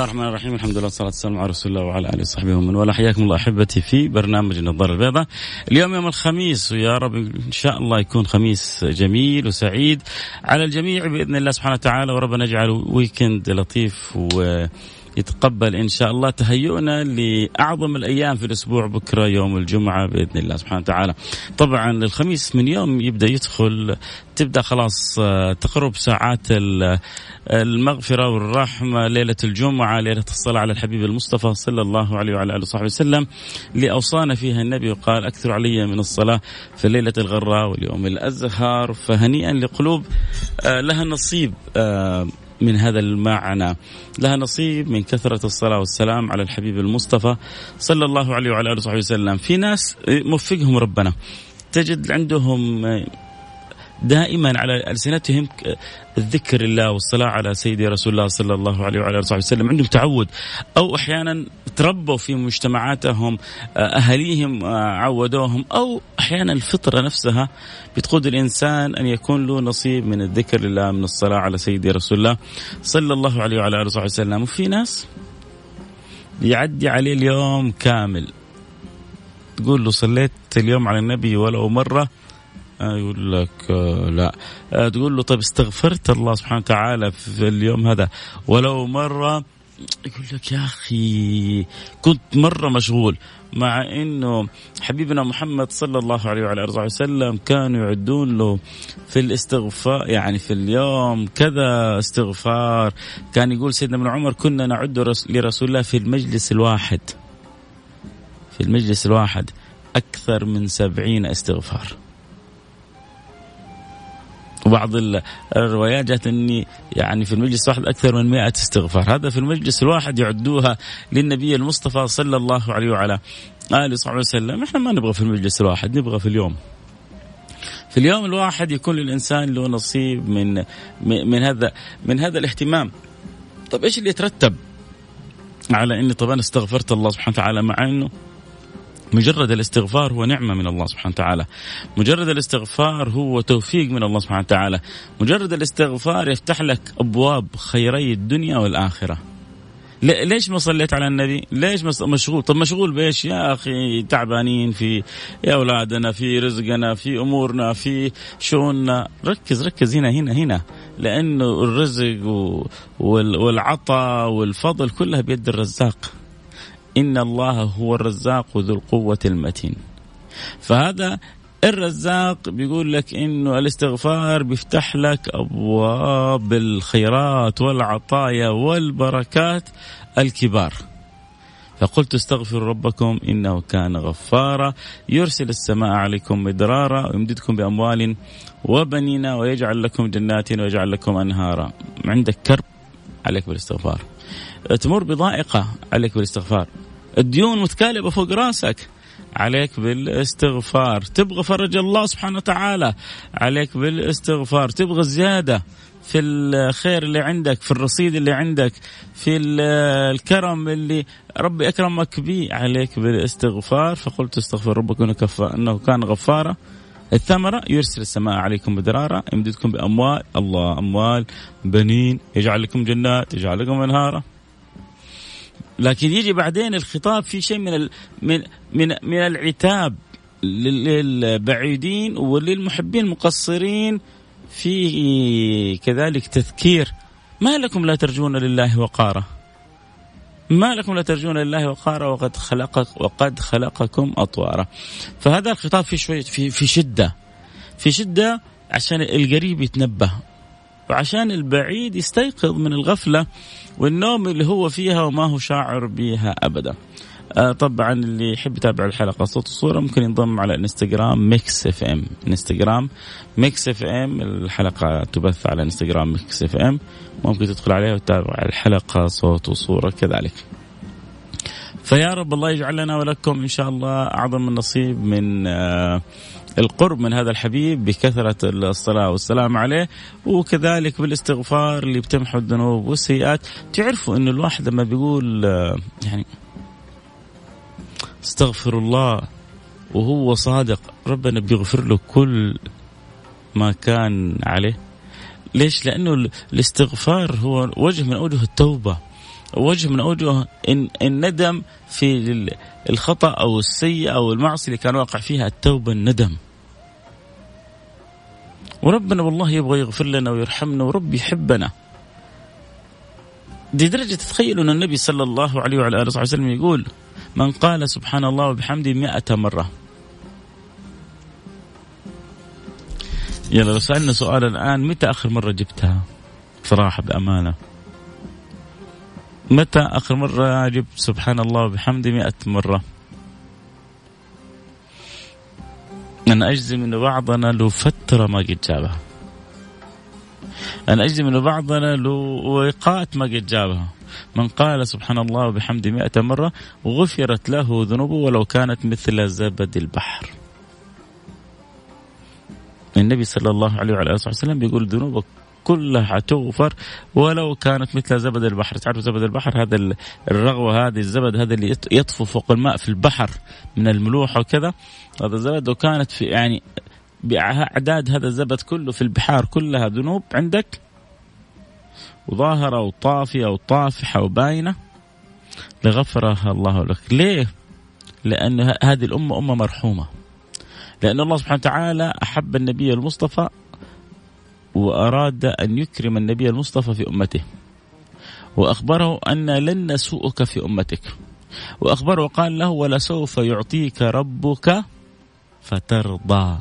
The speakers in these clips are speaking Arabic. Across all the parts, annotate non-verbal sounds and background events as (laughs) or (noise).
الله الرحمن الرحيم. الحمد لله والصلاة والسلام على رسول الله وعلى آله وصحبه ومن والاه. حياكم الله أحبتي في برنامج النظارة البيضاء اليوم يوم الخميس ويا رب إن شاء الله يكون خميس جميل وسعيد على الجميع بإذن الله سبحانه وتعالى. وربنا يجعله ويكند لطيف و يتقبل إن شاء الله تهيئنا لأعظم الأيام في الأسبوع بكرة يوم الجمعة بإذن الله سبحانه وتعالى. طبعا الخميس من يوم يبدأ يدخل تبدأ خلاص آه، تقرب ساعات المغفرة والرحمة ليلة الجمعة ليلة الصلاة على الحبيب المصطفى صلى الله عليه وعلى آله وصحبه وسلم اللي اوصانا فيها النبي وقال أكثر علي من الصلاة في الليلة الغراء واليوم الازهر فهنيئا لقلوب آه، لها نصيب آه، من هذا المعنى. لها نصيب من كثرة الصلاة والسلام على الحبيب المصطفى صلى الله عليه وعلى آله وصحبه وسلم. في ناس موفقهم ربنا. تجد عندهم دائما على ألسنتهم الذكر الله والصلاة على سيدي رسول الله صلى الله عليه وعلى آله وسلم. عندهم تعود. أو أحيانا تربوا في مجتمعاتهم أهاليهم عودوهم. أو أحيانا الفطرة نفسها بتقود الإنسان أن يكون له نصيب من الذكر لله من الصلاة على سيدي رسول الله صلى الله عليه وعلى آله وسلم. وفي ناس يعدي عليه اليوم كامل. تقول له صليت اليوم على النبي ولو مرة آه، يقول لك آه، لا. آه، تقول له طيب استغفرت الله سبحانه وتعالى في اليوم هذا؟ ولو مرة يقول لك يا أخي كنت مرة مشغول مع إنه حبيبنا محمد صلى الله عليه وعلى آله وسلم كانوا يعدون له في الاستغفار يعني في اليوم كذا استغفار. كان يقول سيدنا ابن عمر كنا نعد لرسول الله في المجلس الواحد في المجلس الواحد أكثر من سبعين استغفار. وبعض الروايات جاءت إني يعني في المجلس الواحد أكثر من 100 استغفار، هذا في المجلس الواحد يعدوها للنبي المصطفى صلى الله عليه وعلى آله وصحبه وسلم، إحنا ما نبغى في المجلس الواحد، نبغى في اليوم. في اليوم الواحد يكون للإنسان له نصيب من من هذا من هذا الاهتمام. طيب إيش اللي يترتب على إني طبعا استغفرت الله سبحانه وتعالى مع إنه مجرد الاستغفار هو نعمة من الله سبحانه وتعالى مجرد الاستغفار هو توفيق من الله سبحانه وتعالى مجرد الاستغفار يفتح لك أبواب خيري الدنيا والآخرة ليش ما صليت على النبي؟ ليش مشغول؟ طب مشغول بإيش؟ يا أخي تعبانين في يا أولادنا في رزقنا في أمورنا في شؤوننا، ركز ركز هنا هنا هنا لأنه الرزق والعطاء والفضل كلها بيد الرزاق. إن الله هو الرزاق ذو القوة المتين. فهذا الرزاق بيقول لك إنه الاستغفار بيفتح لك أبواب الخيرات والعطايا والبركات الكبار. فقلت استغفروا ربكم إنه كان غفارا. يرسل السماء عليكم مدرارا ويمددكم بأموال وبنين ويجعل لكم جنات ويجعل لكم أنهارا. عندك كرب عليك بالاستغفار. تمر بضائقة عليك بالاستغفار. الديون متكالبة فوق راسك. عليك بالاستغفار. تبغى فرج الله سبحانه وتعالى. عليك بالاستغفار. تبغى الزيادة في الخير اللي عندك في الرصيد اللي عندك في الكرم اللي ربي أكرمك به عليك بالاستغفار. فقلت استغفر ربكم إنه كان غفارا. الثمرة يرسل السماء عليكم مدرارا. يمددكم بأموال. الله أموال. بنين. يجعل لكم جنات. يجعل لكم أنهارا. لكن يجي بعدين الخطاب في شيء من من من من العتاب للبعيدين وللمحبين المقصرين في كذلك تذكير. ما لكم لا ترجون لله وقارا ما لكم لا ترجون لله وقارا وقد خلقك وقد خلقكم أطوارا. فهذا الخطاب في شوية في في شدة. في شدة عشان القريب يتنبه. وعشان البعيد يستيقظ من الغفلة والنوم اللي هو فيها وما هو شاعر بها أبدا. آه طبعا اللي يحب يتابع الحلقة صوت وصورة ممكن ينضم على إنستغرام Mix FM إنستغرام Mix FM الحلقة تبث على إنستغرام Mix FM ممكن تدخل عليها وتتابع الحلقة صوت وصورة كذلك. فيا رب الله يجعل لنا ولكم إن شاء الله أعظم النصيب من آه القرب من هذا الحبيب بكثرة الصلاة والسلام عليه وكذلك بالاستغفار اللي بتمحو الذنوب والسيئات. تعرفوا أن الواحد لما بيقول آه، يعني استغفر الله وهو صادق ربنا بيغفر له كل ما كان عليه. ليش؟ لأنه الاستغفار هو وجه من أوجه التوبة. وجه من أوجه الندم في الخطأ أو السيئه أو المعصية اللي كان واقع فيها التوبة الندم. وربنا والله يبغى يغفر لنا ويرحمنا ورب يحبنا. لدرجة تخيلوا أن النبي صلى الله عليه وعلى آله وسلم يقول من قال سبحان الله وبحمده مئة مرة يلا لو سألنا سؤال الآن متى آخر مرة جبتها صراحة بأمانة متى آخر مرة جبت سبحان الله وبحمده مئة مرة. أنا أجزم أن بعضنا له فترة ما قد جابها. أنا أجزم أن بعضنا له وقات ما قد جابها. من قال سبحان الله وبحمده مئة مرة غفرت له ذنوبه ولو كانت مثل زبد البحر. النبي صلى الله عليه وعلى آله وسلم بيقول ذنوبك كلها حتغفر ولو كانت مثل زبد البحر. تعرف زبد البحر؟ هذا الرغوة هذه الزبد هذا اللي يطفو فوق الماء في البحر من الملوحة وكذا. هذا الزبد لو كانت في يعني بأعداد هذا الزبد كله في البحار كلها ذنوب عندك. وظاهرة وطافية وطافحة وباينة. لغفرها الله لك. ليه؟ لأن هذه الأمة أمة مرحومة. لأن الله سبحانه وتعالى أحب النبي المصطفى وأراد أن يكرم النبي المصطفى في أمته. وأخبره أن لن نسوءك في أمتك. وأخبره وقال له ولسوف يعطيك ربك فترضى.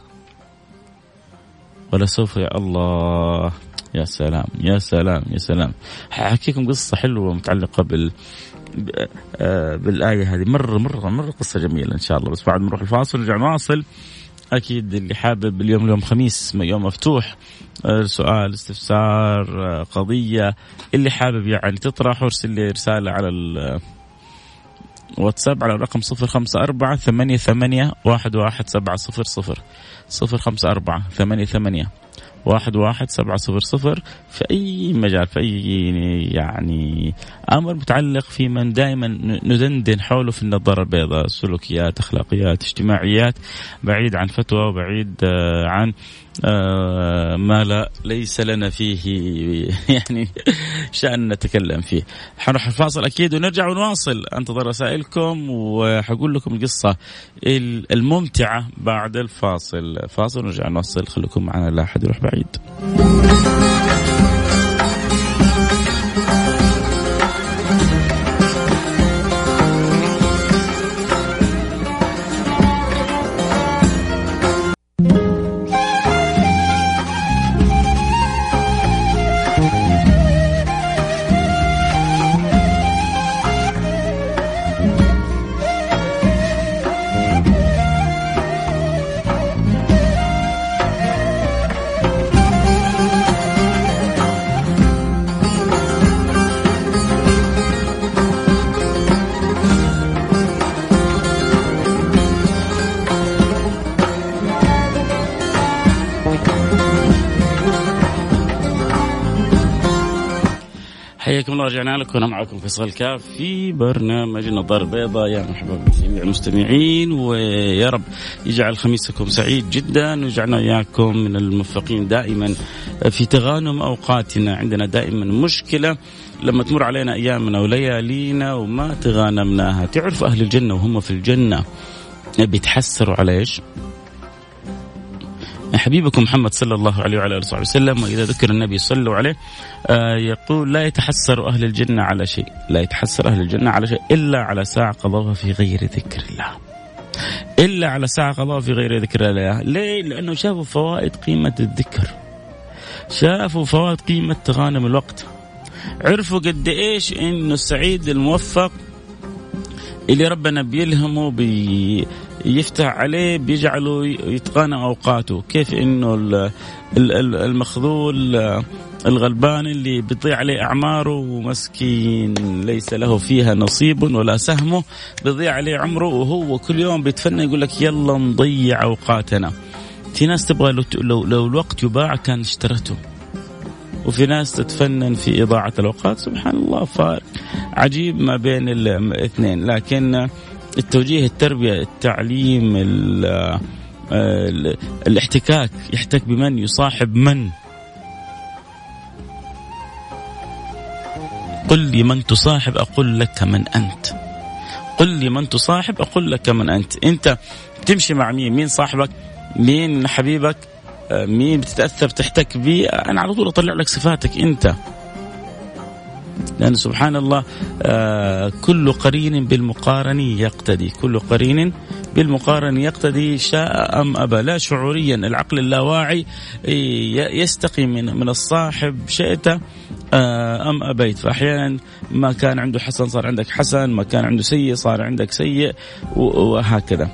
ولسوف يا الله. يا سلام يا سلام يا سلام. حأحكيكم قصة حلوة متعلقة بال آه، بالآية هذه. مرة مرة مرة قصة جميلة إن شاء الله. بس بعد ما نروح الفاصل نرجع نواصل. أكيد اللي حابب اليوم اليوم خميس يوم مفتوح سؤال استفسار قضية اللي حابب يعني تطرح ارسل لي رسالة على الواتساب على الرقم صفر خمسة أربعة ثمانية ثمانية واحد واحد سبعة صفر صفر. صفر خمسة أربعة ثمانية ثمانية واحد واحد سبعة صفر صفر في أي مجال في أي يعني أمر متعلق في من دائما ندندن حوله في النظارة البيضاء سلوكيات أخلاقيات اجتماعيات بعيد عن فتوى وبعيد آه، عن آه، ما لا ليس لنا فيه (laughs) يعني شأن نتكلم فيه. حنروح الفاصل أكيد ونرجع ونواصل. أنتظر رسائلكم وحقول لكم القصة الممتعة بعد الفاصل. فاصل ونرجع نواصل. خليكم معنا لا أحد يروح بعيد. رجعنا لكم. أنا معكم فيصل كاف في برنامج النظاره البيضاء يا مرحبا بجميع المستمعين ويا رب يجعل خميسكم سعيد جدا. ويجعلنا إياكم من الموفقين دائما في تغانم أوقاتنا. عندنا دائما مشكلة لما تمر علينا أيامنا وليالينا وما تغانمناها. تعرف أهل الجنة وهم في الجنة بيتحسروا على إيش؟ حبيبكم محمد صلى الله عليه وعلى آله وصحبه وسلم وإذا ذكر النبي صلوا عليه آه يقول لا يتحسر أهل الجنة على شيء، لا يتحسر أهل الجنة على شيء إلا على ساعة قضوها في غير ذكر الله. إلا على ساعة قضوها في غير ذكر الله، ليه؟ لأنه شافوا فوائد قيمة الذكر. شافوا فوائد قيمة تغانم الوقت. عرفوا قد إيش إنه السعيد الموفق اللي ربنا بيلهمه بي يفتح عليه بيجعله يتغنى أوقاته. كيف إنه المخذول الغلبان اللي بيضيع عليه أعماره ومسكين ليس له فيها نصيب ولا سهمه بيضيع عليه عمره وهو كل يوم بيتفنى يقول لك يلا نضيع أوقاتنا. في ناس تبغى لو, لو, لو الوقت يباع كان اشترته. وفي ناس تتفنن في إضاعة الأوقات سبحان الله فارق. عجيب ما بين الاثنين لكن التوجيه التربية التعليم الاحتكاك. يحتك بمن؟ يصاحب من؟ قل لي من تصاحب أقول لك من أنت. قل لي من تصاحب أقول لك من أنت. أنت تمشي مع مين؟ مين صاحبك؟ مين حبيبك؟ مين بتتأثر تحتك به أنا على طول أطلع لك صفاتك. أنت لأن سبحان الله آه كل قرين بالمقارن يقتدي. كل قرين بالمقارن يقتدي شاء أم أبى. لا شعوريا. العقل اللاواعي يستقي من من الصاحب. شئت آه أم أبيت. فأحيانا ما كان عنده حسن صار عندك حسن. ما كان عنده سيء صار عندك سيء وهكذا.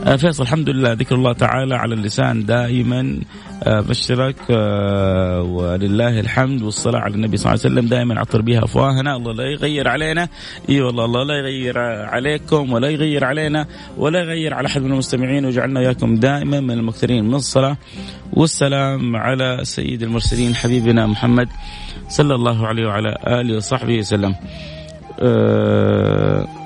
فيصل الحمد لله. ذكر الله تعالى على اللسان دائما آه، بشرك آه، ولله الحمد والصلاة على النبي صلى الله عليه وسلم. دائما عطر بها أفواهنا. الله لا يغير علينا. إي والله الله لا يغير عليكم ولا يغير علينا ولا يغير على أحد من المستمعين. وجعلنا إياكم دائما من المكثرين من الصلاة والسلام على سيد المرسلين حبيبنا محمد صلى الله عليه وعلى آله وصحبه وسلم. أه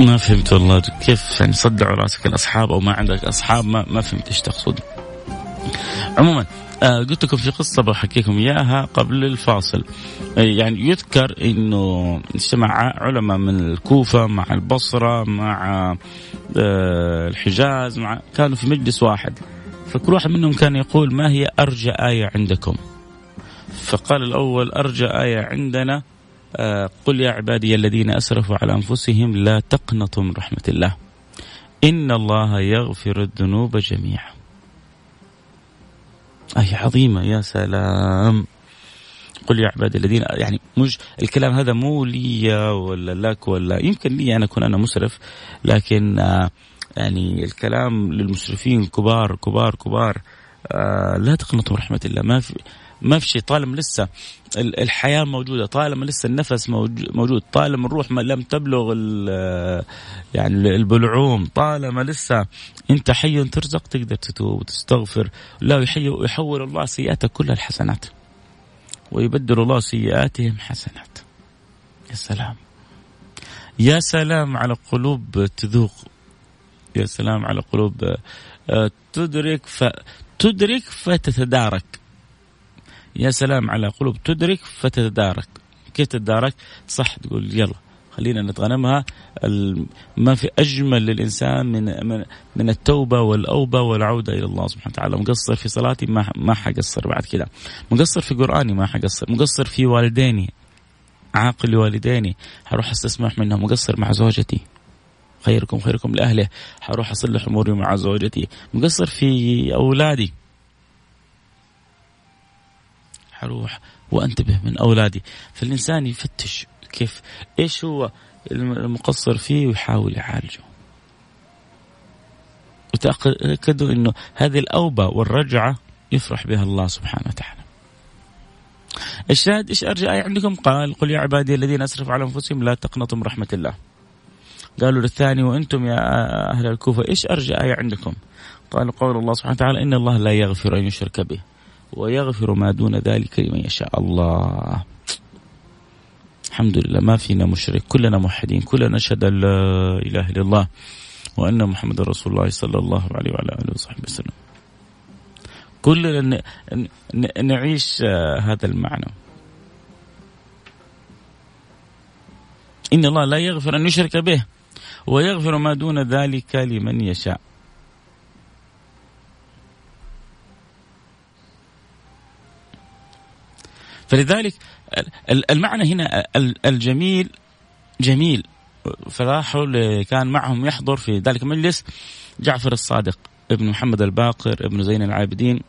ما فهمت والله. كيف يعني صدعوا راسك الأصحاب أو ما عندك أصحاب؟ ما, ما فهمت إيش تقصد. عموما آه قلت لكم في قصة بحكيكم إياها قبل الفاصل. آه يعني يذكر أنه اجتمع علماء من الكوفة مع البصرة مع آه الحجاز مع كانوا في مجلس واحد. فكل واحد منهم كان يقول ما هي أرجى آية عندكم. فقال الأول أرجى آية عندنا قل يا عبادي الذين أسرفوا على أنفسهم لا تقنطوا من رحمة الله. إن الله يغفر الذنوب جميعا. اي عظيمة يا سلام. قل يا عبادي الذين يعني مش الكلام هذا مو لي ولا لك ولا يمكن لي أنا أكون أنا مسرف لكن آه، يعني الكلام للمسرفين كبار كبار كبار آه، لا تقنطوا من رحمة الله. ما في ما في شيء. طالما لسه الحياة موجودة طالما لسه النفس موجود طالما الروح ما لم تبلغ يعني البلعوم طالما لسه أنت حي ترزق تقدر تتوب وتستغفر. لا يحول الله سيئاتك كلها الحسنات ويبدل الله سيئاتهم حسنات. يا سلام. يا سلام على قلوب تذوق. يا سلام على قلوب آه، تدرك فتدرك فتتدارك. يا سلام على قلوب تدرك فتتدارك كيف تتدارك صح تقول يلا خلينا نتغنمها. ما في أجمل للإنسان من من, التوبة والأوبة والعودة إلى الله سبحانه وتعالى. مقصر في صلاتي؟ ما ما حقصر بعد كذا مقصر في قرآني؟ ما حقصر. مقصر في والديني؟ عاقل لوالديني حروح أستسمح منهم مقصر مع زوجتي. خيركم خيركم لأهله. حروح أصلح أموري مع زوجتي. مقصر في أولادي. حروح وانتبه من اولادي. فالإنسان يفتش كيف إيش هو المقصر فيه ويحاول يعالجه. وتأكدوا أنه هذه الأوبة والرجعة يفرح بها الله سبحانه وتعالى. الشاهد إيش أرجى آية عندكم؟ قال قل يا عبادي الذين أسرفوا على أنفسهم لا تقنطوا من رحمة الله. قالوا للثاني وأنتم يا أهل الكوفة إيش أرجى آية عندكم؟ قالوا قول الله سبحانه وتعالى إن الله لا يغفر أن يشرك به. ويغفر ما دون ذلك لمن يشاء الله. الحمد لله ما فينا مشرك كلنا موحدين كلنا نشهد أن لا إله إلا الله وأن محمد رسول الله صلى الله عليه وعلى آله وصحبه وسلم. كلنا نعيش هذا المعنى. إن الله لا يغفر أن يشرك به ويغفر ما دون ذلك لمن يشاء. فلذلك المعنى هنا الجميل جميل. فراحوا كان معهم يحضر في ذلك المجلس جعفر الصادق ابن محمد الباقر ابن زين العابدين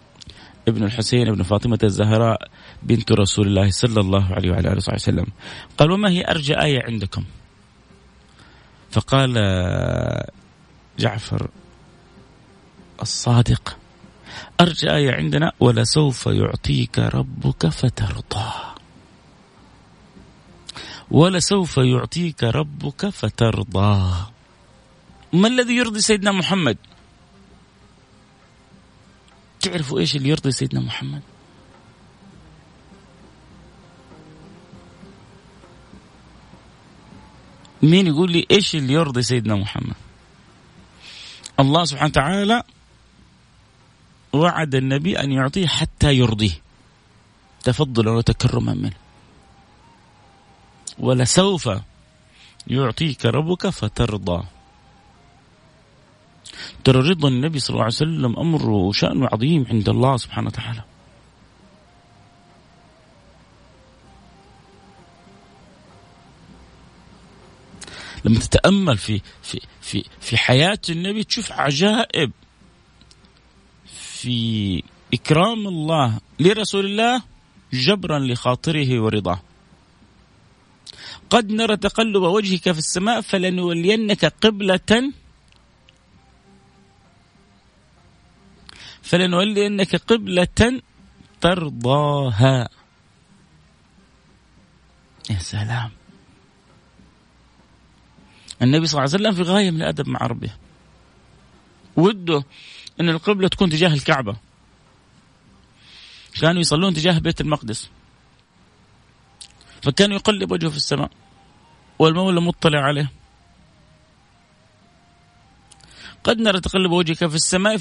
ابن الحسين ابن فاطمة الزهراء بنت رسول الله صلى الله عليه وعلى آله وصحبه وسلم. قال وما هي أرجى آية عندكم؟ فقال جعفر الصادق أرجى آية عندنا ولسوف يعطيك ربك فترضى. ولسوف يعطيك ربك فترضى. ما الذي يرضي سيدنا محمد؟ تعرفوا إيش اللي يرضي سيدنا محمد؟ مين يقول لي إيش اللي يرضي سيدنا محمد؟ الله سبحانه وتعالى وعد النبي أن يعطيه حتى يرضيه. تفضلا وتكرما منه. ولسوف يعطيك ربك فترضى. ترى رضا النبي صلى الله عليه وسلم أمر وشانه عظيم عند الله سبحانه وتعالى. لما تتأمل في في في في حياة النبي تشوف عجائب. في إكرام الله لرسول الله جبرا لخاطره ورضاه. قد نرى تقلب وجهك في السماء فلنولينك قبلة فلنولينك قبلة ترضاها. يا سلام. النبي صلى الله عليه وسلم في غاية من الأدب مع ربه. وده أن القبلة تكون تجاه الكعبة. كانوا يصلون تجاه بيت المقدس. فكان يقلب وجهه في السماء. والمولى مطلع عليه. قد نرى تقلب وجهك في السماء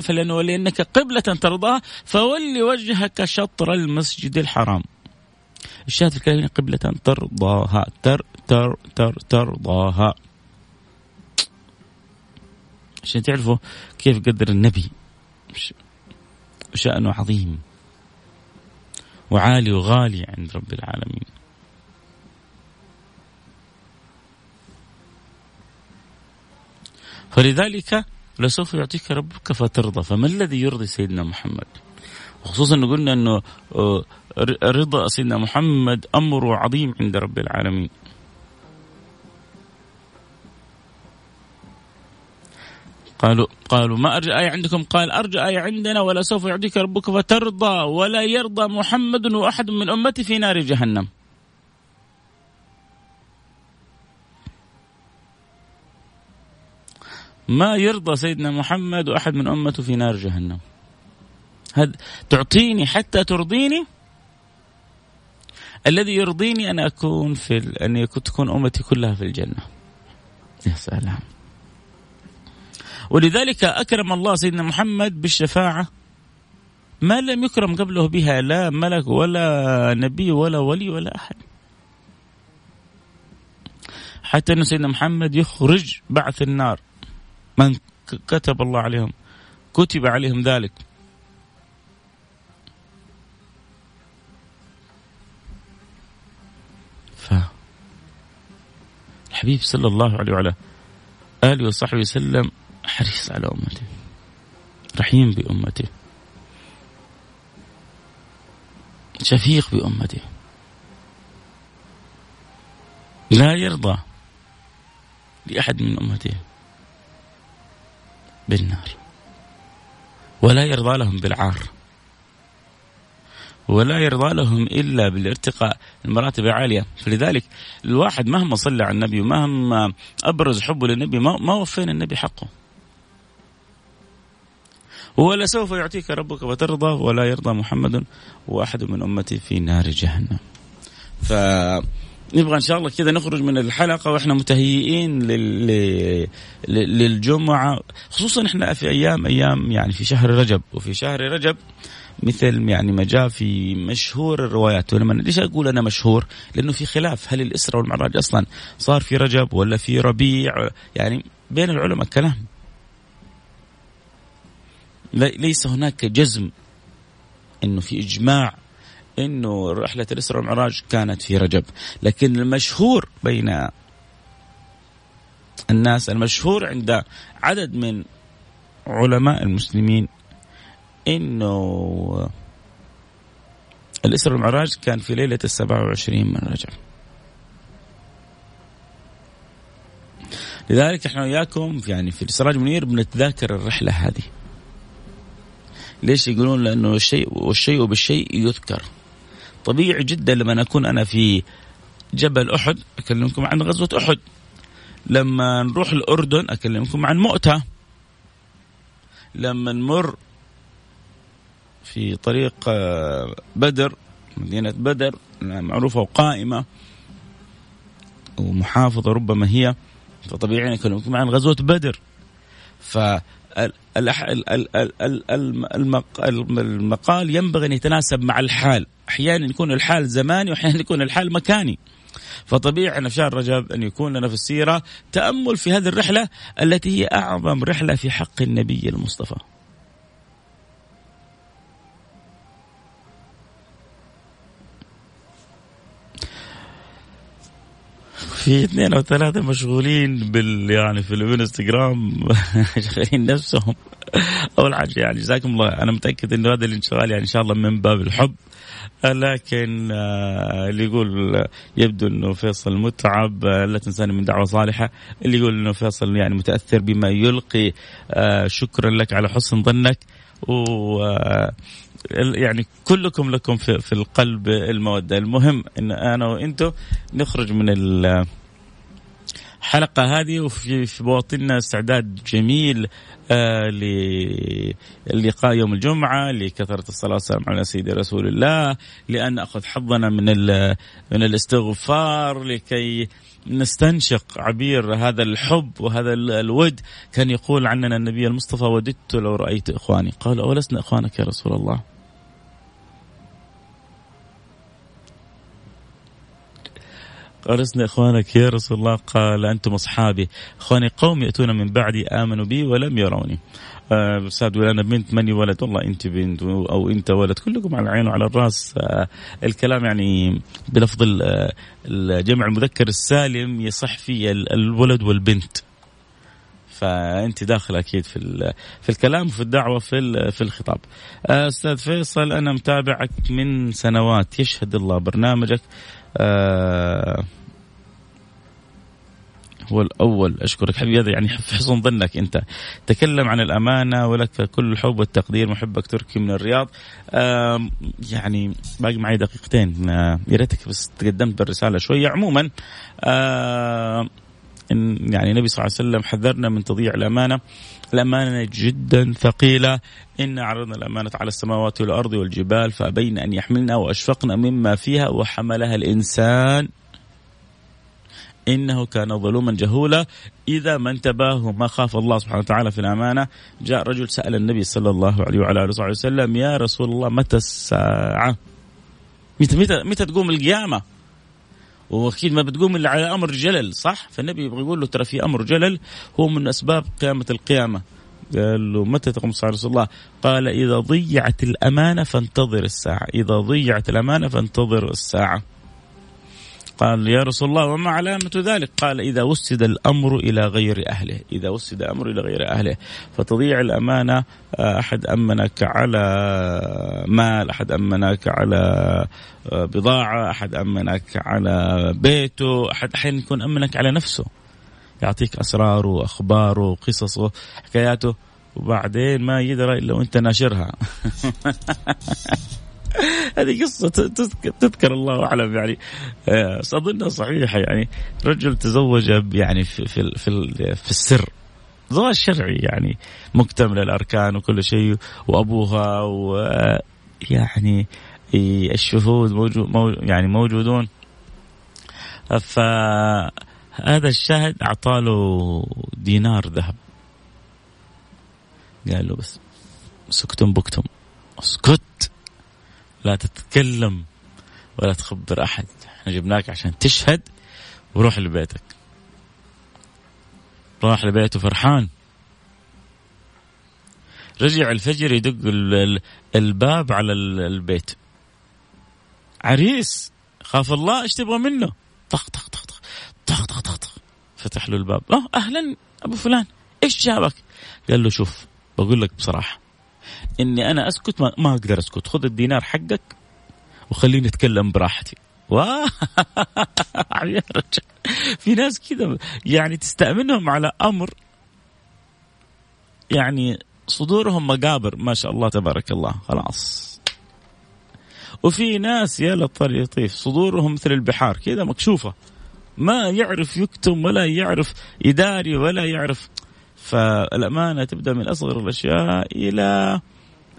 فلنولينك قبلة ترضاها. فول وجهك شطر المسجد الحرام. الشاهد في الكلام قبلة ترضاها. تر تر تر ترضاها. عشان تعرفوا كيف قدر النبي. شأنه عظيم. وعالي وغالي عند رب العالمين. فلذلك لسوف يعطيك ربك فترضى. فما الذي يرضي سيدنا محمد؟ وخصوصا قلنا إنه آه، رضا سيدنا محمد أمر عظيم عند رب العالمين. قالوا قالوا ما أرجى آية عندكم. قال أرجى آية عندنا ولا سوف يعطيك ربك فترضى ولا يرضى محمد وأحد من أمتي في نار جهنم. ما يرضى سيدنا محمد وأحد من أمته في نار جهنم. هذا تعطيني حتى ترضيني؟ الذي يرضيني أن أكون في ال... أن تكون أمتي كلها في الجنة. يا سلام. ولذلك أكرم الله سيدنا محمد بالشفاعة ما لم يكرم قبله بها لا ملك ولا نبي ولا ولي ولا أحد. حتى أن سيدنا محمد يخرج بعث النار. من كتب الله عليهم كتب عليهم ذلك. ف الحبيب صلى الله عليه وعلى آله وصحبه وسلم حريص على أمته رحيم بأمته شفيق بأمته لا يرضى لأحد من أمته بالنار. ولا يرضى لهم بالعار. ولا يرضى لهم إلا بالارتقاء. المراتب العاليه فلذلك الواحد مهما صلى على النبي ومهما أبرز حبه للنبي ما وفينا النبي حقه. ولا سوف يعطيك ربك فترضى ولا يرضى محمد واحد من أمتي في نار جهنم. ف نبغى إن شاء الله كذا نخرج من الحلقة وإحنا متهيئين لل... للجمعة خصوصا إحنا في أيام أيام يعني في شهر رجب وفي شهر رجب مثل يعني ما جاء في مشهور الروايات. ولما ليش أقول أنا مشهور؟ لأنه في خلاف هل الاسره والمعراج أصلا صار في رجب ولا في ربيع؟ يعني بين العلماء كلام. ليس هناك جزم إنه في إجماع إنه رحلة الإسراء والمعراج كانت في رجب. لكن المشهور بين الناس المشهور عند عدد من علماء المسلمين إنه الإسراء والمعراج كان في ليلة السبعة وعشرين من رجب. لذلك إحنا وياكم يعني في السراج منير بنتذاكر الرحلة هذه. ليش يقولون لأنه الشيء والشيء بالشيء يذكر. طبيعي جدا لما اكون أنا في جبل أحد أكلمكم عن غزوة أحد. لما نروح الأردن أكلمكم عن مؤتة. لما نمر في طريق آه، بدر مدينة بدر معروفة وقائمة ومحافظة ربما هي فطبيعي نكلمكم عن غزوة بدر. المقال ينبغي أن يتناسب مع الحال، أحيانا يكون الحال زماني وأحيانا يكون الحال مكاني. فطبيعي أن في شهر رجب أن يكون لنا في السيرة تأمل في هذه الرحلة التي هي أعظم رحلة في حق النبي المصطفى. في اثنين أو ثلاثة مشغولين بال يعني في الانستغرام (laughs) شغالين نفسهم. أول حاجة يعني جزاكم الله أنا متأكد إنه هذا الانشغال يعني إن شاء الله من باب الحب. لكن آه، اللي يقول يبدو إنه فيصل متعب آه، لا تنساني من دعوة صالحة. اللي يقول إنه فيصل يعني متأثر بما يلقي آه، شكرا لك على حسن ظنك. و يعني كلكم لكم في, في القلب المودة. المهم إن أنا وأنتم نخرج من الحلقة هذه وفي في بواطننا استعداد جميل آه للقاء يوم الجمعة لكثرة الصلاة والسلام على سيدي رسول الله لأن نأخذ حظنا من من الاستغفار لكي نستنشق عبير هذا الحب وهذا الود. كان يقول عننا النبي المصطفى وددت لو رأيت إخواني قال أولسنا إخوانك يا رسول الله أرسنا إخوانك يا رسول الله قال أنتم أصحابي. إخواني قوم يأتون من بعدي آمنوا بي ولم يروني. آه، أستاذ ولا أنا بنت ماني ولد؟ والله أنت بنت أو أنت ولد كلكم على العين وعلى الرأس. آه، الكلام يعني بلفظ الجمع المذكر السالم يصح فيه الولد والبنت. فأنت داخل أكيد في في الكلام وفي الدعوة في في الخطاب. آه، أستاذ فيصل أنا متابعك من سنوات. يشهد الله برنامجك. آه هو الأول. أشكرك. حبيبي هذا يعني في حسن ظنك أنت. تكلم عن الأمانة ولك كل الحب والتقدير. محبك تركي من الرياض. يعني باقي معي دقيقتين. آه يا ريتك بس تقدمت بالرسالة شوية. عموما آه يعني النبي صلى الله عليه وسلم حذرنا من تضييع الأمانة. الأمانة جدا ثقيلة. إن عرضنا الأمانة على السماوات والأرض والجبال فأبين أن يحملنا وأشفقن مما فيها وحملها الإنسان. إنه كان ظلوما جهولا. إذا ما انتبه وما خاف الله سبحانه وتعالى في الأمانة جاء رجل سأل النبي صلى الله عليه وعلى آله وسلم يا رسول الله متى الساعة؟ متى متى متى تقوم القيامة؟ وأكيد ما بتقوم إلا على أمر جلل صح؟ فالنبي يبغى يقول له ترى في أمر جلل هو من أسباب قيامة القيامة. قال له متى تقوم الساعة رسول الله؟ قال إذا ضيعت الأمانة فانتظر الساعة إذا ضيعت الأمانة فانتظر الساعة. قال يا رسول الله وما علامة ذلك? قال إذا وسد الأمر إلى غير أهله. إذا وسد الأمر إلى غير أهله. فتضيع الأمانة آه، أحد أمنك على مال أحد أمنك على آه، بضاعة أحد أمنك على بيته أحد أحيانا يكون أمنك على نفسه. يعطيك أسراره وأخباره وقصصه حكاياته وبعدين ما يدرى إلا وأنت ناشرها. (laughs) (laughs) هذه قصة تذكر الله أعلم يعني. آه، أظنها صحيحة يعني. رجل تزوج يعني في في في, السر. زواج شرعي يعني. مكتمل الأركان وكل شيء وأبوها ويعني الشهود موجود يعني موجودون. فهذا الشاهد أعطاله دينار ذهب. قال له بس سكتم بكتم. اسكت. لا تتكلم ولا تخبر أحد. إحنا جبناك عشان تشهد وروح لبيتك. راح لبيته فرحان. رجع الفجر يدق الباب على البيت. عريس. خاف الله إيش تبغى منه؟ طخ طخ طخ طخ طخ طخ طخ فتح له الباب. أه أهلا أبو فلان إيش جابك؟ قال له شوف بقول لك بصراحة إني أنا أسكت ما, ما أقدر أسكت. خذ الدينار حقك وخليني أتكلم براحتي. (laughs) يا رجل. في ناس كذا يعني تستأمنهم على أمر يعني صدورهم مقابر. ما شاء الله تبارك الله. خلاص. وفي ناس يا للطيف صدورهم مثل البحار. كذا مكشوفة. ما يعرف يكتم ولا يعرف يداري ولا يعرف فالأمانة تبدأ من أصغر الأشياء إلى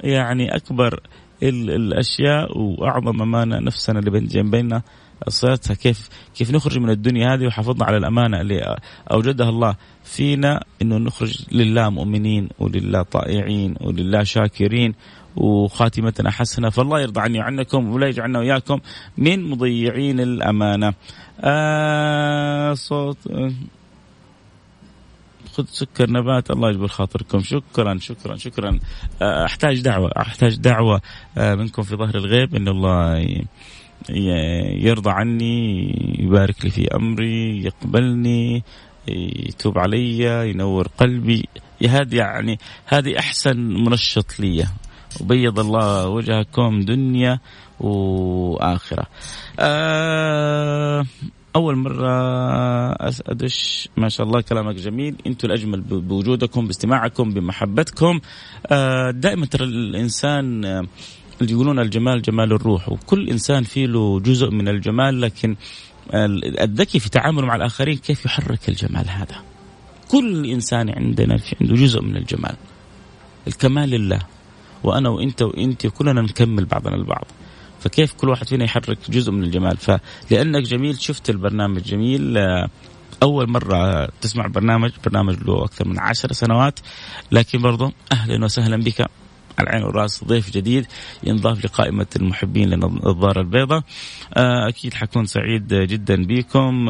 يعني أكبر الأشياء وأعظم أمانة نفسنا اللي بين جنبينا صيغتها كيف كيف نخرج من الدنيا هذه وحافظنا على الأمانة اللي أوجدها الله فينا إنه نخرج لله مؤمنين ولله طائعين ولله شاكرين وخاتمتنا حسنة فالله يرضى عني وعنكم ولا يجعلنا وإياكم من مضيعين الأمانة. آه صوت خذ سكر نبات الله يجبر خاطركم. شكرا شكرا شكرا. آه، أحتاج دعوة أحتاج دعوة آه، منكم في ظهر الغيب إن الله يرضى عني يبارك لي في أمري يقبلني يتوب علي ينور قلبي. هذه يعني هذه أحسن منشط لي. وبيض الله وجهكم دنيا وآخرة. آه أول مرة ادش ما شاء الله كلامك جميل. أنتم الأجمل بوجودكم باستماعكم بمحبتكم. آه دائما ترى الإنسان اللي يقولون الجمال جمال الروح وكل إنسان فيه له جزء من الجمال لكن الذكي في تعامله مع الآخرين كيف يحرك الجمال هذا؟ كل إنسان عندنا في عنده جزء من الجمال. الكمال لله. وأنا وأنت وأنت كلنا نكمل بعضنا البعض. فكيف كل واحد فينا يحرك جزء من الجمال؟ فلأنك جميل شفت البرنامج جميل. أول مرة تسمع البرنامج برنامج له أكثر من عشر سنوات. لكن برضو أهلا وسهلا بك. العين والراس ضيف جديد ينضاف لقائمة المحبين للنظارة البيضاء. آه، أكيد حكون سعيد جدا بكم.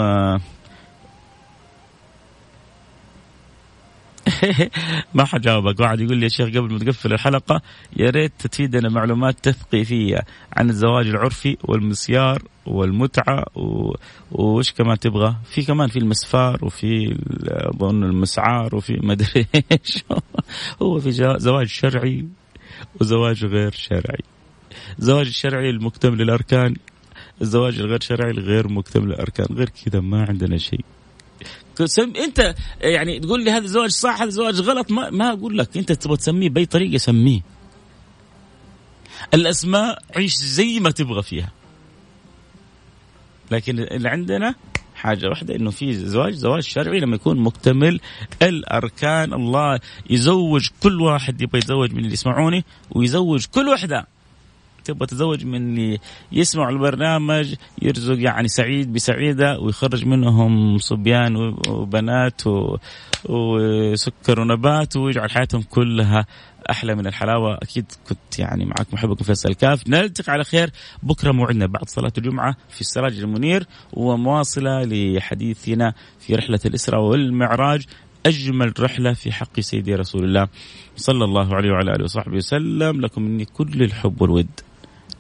(laughs) ما حجاوبك واحد يقول لي يا شيخ قبل ما تقفل الحلقة يا ريت تفيدنا معلومات تثقيفية عن الزواج العرفي والمسيار والمتعة و... وش كمان تبغى؟ في كمان في المسفار وفي أظن المسعار وفي مدري إيش (laughs) هو في زواج شرعي وزواج غير شرعي. الزواج الشرعي المكتمل الأركان الزواج الغير شرعي الغير مكتمل الأركان غير كذا ما عندنا شيء. انت يعني تقول لي هذا الزواج صح هذا الزواج غلط ما, ما أقول لك. انت تبغى تسميه بأي طريقة سميه. الأسماء عيش زي ما تبغى فيها. لكن اللي عندنا حاجة واحدة إنه في زواج زواج شرعي لما يكون مكتمل الأركان. الله يزوج كل واحد يبغى يتزوج من اللي يسمعوني ويزوج كل وحدة. تبغى تتزوج من اللي يسمعوا البرنامج يرزق يعني سعيد بسعيدة ويخرج منهم صبيان وبنات وسكر ونبات ويجعل حياتهم كلها أحلى من الحلاوة. أكيد كنت يعني معك محبكم فيصل الكاف. نلتقي على خير بكرة موعدنا بعد صلاة الجمعة في السراج المنير ومواصلة لحديثنا في رحلة الإسراء والمعراج أجمل رحلة في حق سيدي رسول الله. صلى الله عليه وعلى آله وصحبه وسلم. لكم مني كل الحب والود.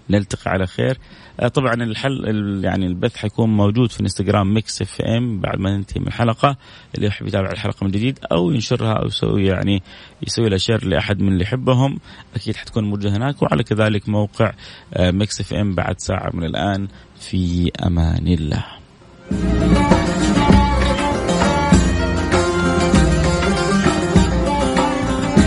نلتقي على خير. آه، طبعا الحل يعني البث حيكون موجود في إنستغرام Mix FM بعد ما ننتهي من الحلقة. اللي يحب يتابع الحلقة من جديد أو ينشرها أو يسوي يعني يسوي لها share لأحد من اللي يحبهم أكيد حتكون موجودة هناك. وعلى كذلك موقع Mix FM بعد ساعة من الآن. في أمان الله.